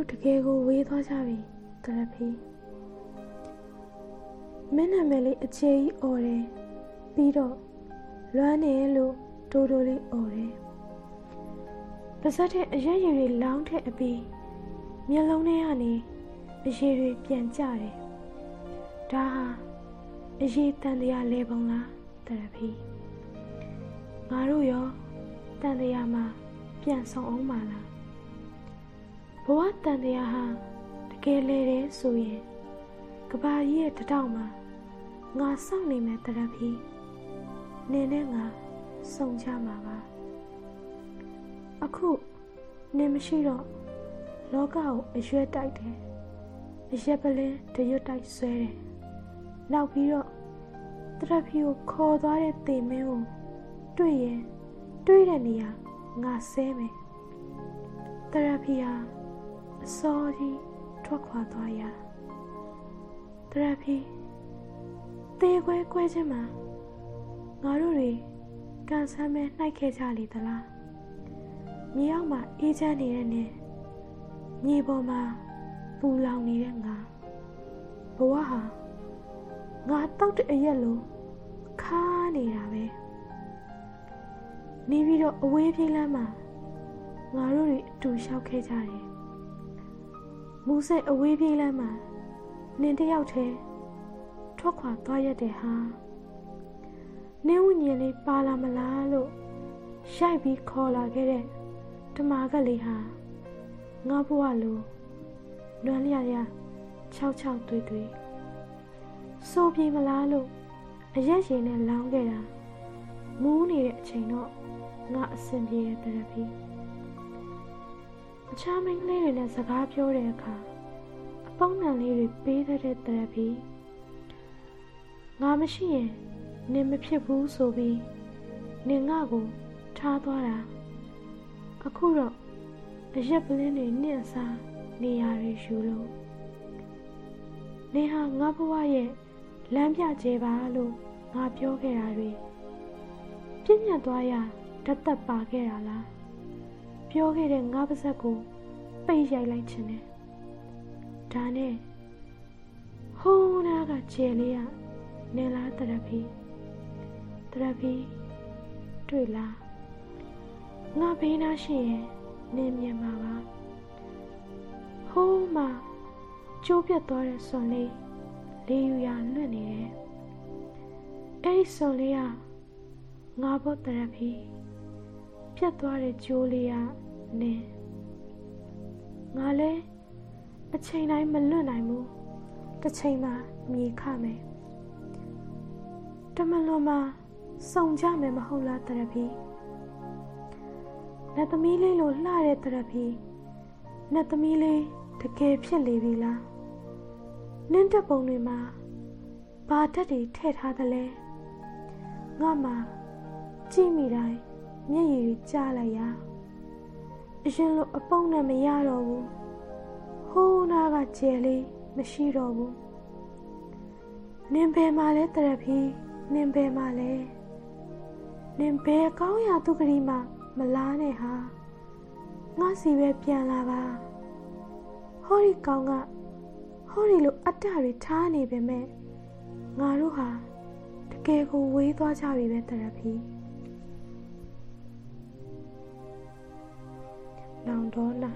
တို့တကယ်ကိုဝေးသွားကြပြီတရဖီမင်းနာမည်လေးအခြေကြီးអော်တယ်ပြီးတော့လွမ်းနေလို့တိုးတိုးလေးអော်တယ်ပါဇက်တဲ့အရက်ရည်တွေလောင်းတဲ့အပြီးမျက်လုံးထဲကနေအရည်တွေပြန်ကျတယ်ဒါဟာအရေးတန်တရားလဲပုံလားတရဖီငါတို့ရောတန်တရားမှာပြန်ဆောင်အောင်ပါလား ဘဝတန်တရားဟာတကယ်လေတယ်ဆိုရင်ကဘာကြီးရဲ့တတောက်မှာငါစောင့်နေမယ်တရဖီနင်းနဲ့ငါစုံချမှာပါအခုနင်းမရှိတော့လောကကိုအရွက်တိုက်တယ်အရက်ပလင်းတရွတ်တိုက်ဆွဲတယ်နောက်ပြီးတော့တရဖီကိုခေါ်သွားတဲ့တေမင်းကိုတွေ့ရင်တွေ့တဲ့နေရာငါဆဲမယ်တရဖီဟာ အစောကြီးထွက်ခွာသွားရတရဖီတေခွဲခွဲခြင်းမှာငါတို့တွေကန်ဆန်းမဲနှိုက်ခဲ့ကြလေသလားမြေအောက်မှာအေးချမ်းနေတဲ့နေမြေပေါ်မှာပူလောင်နေတဲ့ငါဘဝဟာငါတောက်တဲ့အရက်လို့ခါနေတာပဲနေပြီးတော့အဝေးပြေးလမ်းမှာငါတို့တွေအတူလျှောက်ခဲ့ကြတယ် မူစိတ်အဝေးပြေးလမ်းမှာနင်တယောက်တည်းထွက်ခွာသွားရတဲ့ဟာနင်းဝဉ္ဉဉ်လေးပါလာမလားလို့ရိုက်ပြီးခေါ်လာခဲ့တဲ့ဓမာကလေးဟာငါဘဝလိုနွမ်းလျရ၆၆တွေ့တွေ့စိုးပြေမလားလို့အရက်ရည်နဲ့လောင်းခဲ့တာမူးနေတဲ့အချိန်တော့ငါအဆင်ပြေတဲ့တရဖီ အခြားမိန်းကလေးတွေနဲ့စကားပြောတဲ့အခါအပေါင်းနံလေးတွေပေးတဲ့တရဖီငါမရှိရင်နင်မဖြစ်ဘူးဆိုပြီးနင်ငါကိုထားသွားတာအခုတော့အရက်ပလင်းတွေနှင့်အစားနေရာတွေယူလို့နေဟာငါဘဝရဲ့လမ်းပြကျဲပါလို့ငါပြောခဲ့တာတွေပြည့်ညတ်သွားရဓာတ်သက်ပါခဲ့တာလား ပြောခဲ့တဲ့ငါပါဇက်ကိုပိတ်ရိုက်လိုက်ခြင်းနဲ့ဒါနဲ့ဟိုးနာကကျဲလေးကနေလားတရဖီတရဖီတွေ့လားငါဘေးနာရှိရင်နင်းမြင်ပါပါဟိုးမှာကျိုးပြတ်သွားတဲ့ဆွန်လေးလေးယူရလွတ်နေတယ်အဲ့ဒီဆွန်လေးကငါဘောတရဖီ ပြတ်သွားတဲ့ကျိုးလေးကနင်းငါလဲအချိန်တိုင်းမလွတ်နိုင်ဘူးတစ်ချိန်မှာမြေခမယ်တမလွန်မှာစုံကြမယ်မဟုတ်လားတရဖီနတ်သမီးလေးလိုလှတဲ့တရဖီနတ်သမီးလေးတကယ်ဖြစ်လေပြီလားနင်းတက်ပုံတွေမှာဘာတက်တွေထည့်ထားသလဲငါမှကြည့်မိတိုင်း မျက်ရည်တွေကြားလိုက်ရအရင်လိုအပုံနဲ့မရတော့ဘူးဟိုးနာကကျယ်လေးမရှိတော့ဘူးနင်ဘယ်မှာလဲတရဖီနင်ဘယ်မှာလဲနင်ဘယ်ကောင်းရာသူကလေးမှမလားနဲ့ဟာငါစီပဲပြန်လာပါဟောဒီကောင်ကဟောဒီလိုအတ္တတွေထားနေပေမဲ့ငါတို့ဟာတကယ်ကိုဝေးသွားကြပြီပဲတရဖီ နောင်တော့နာ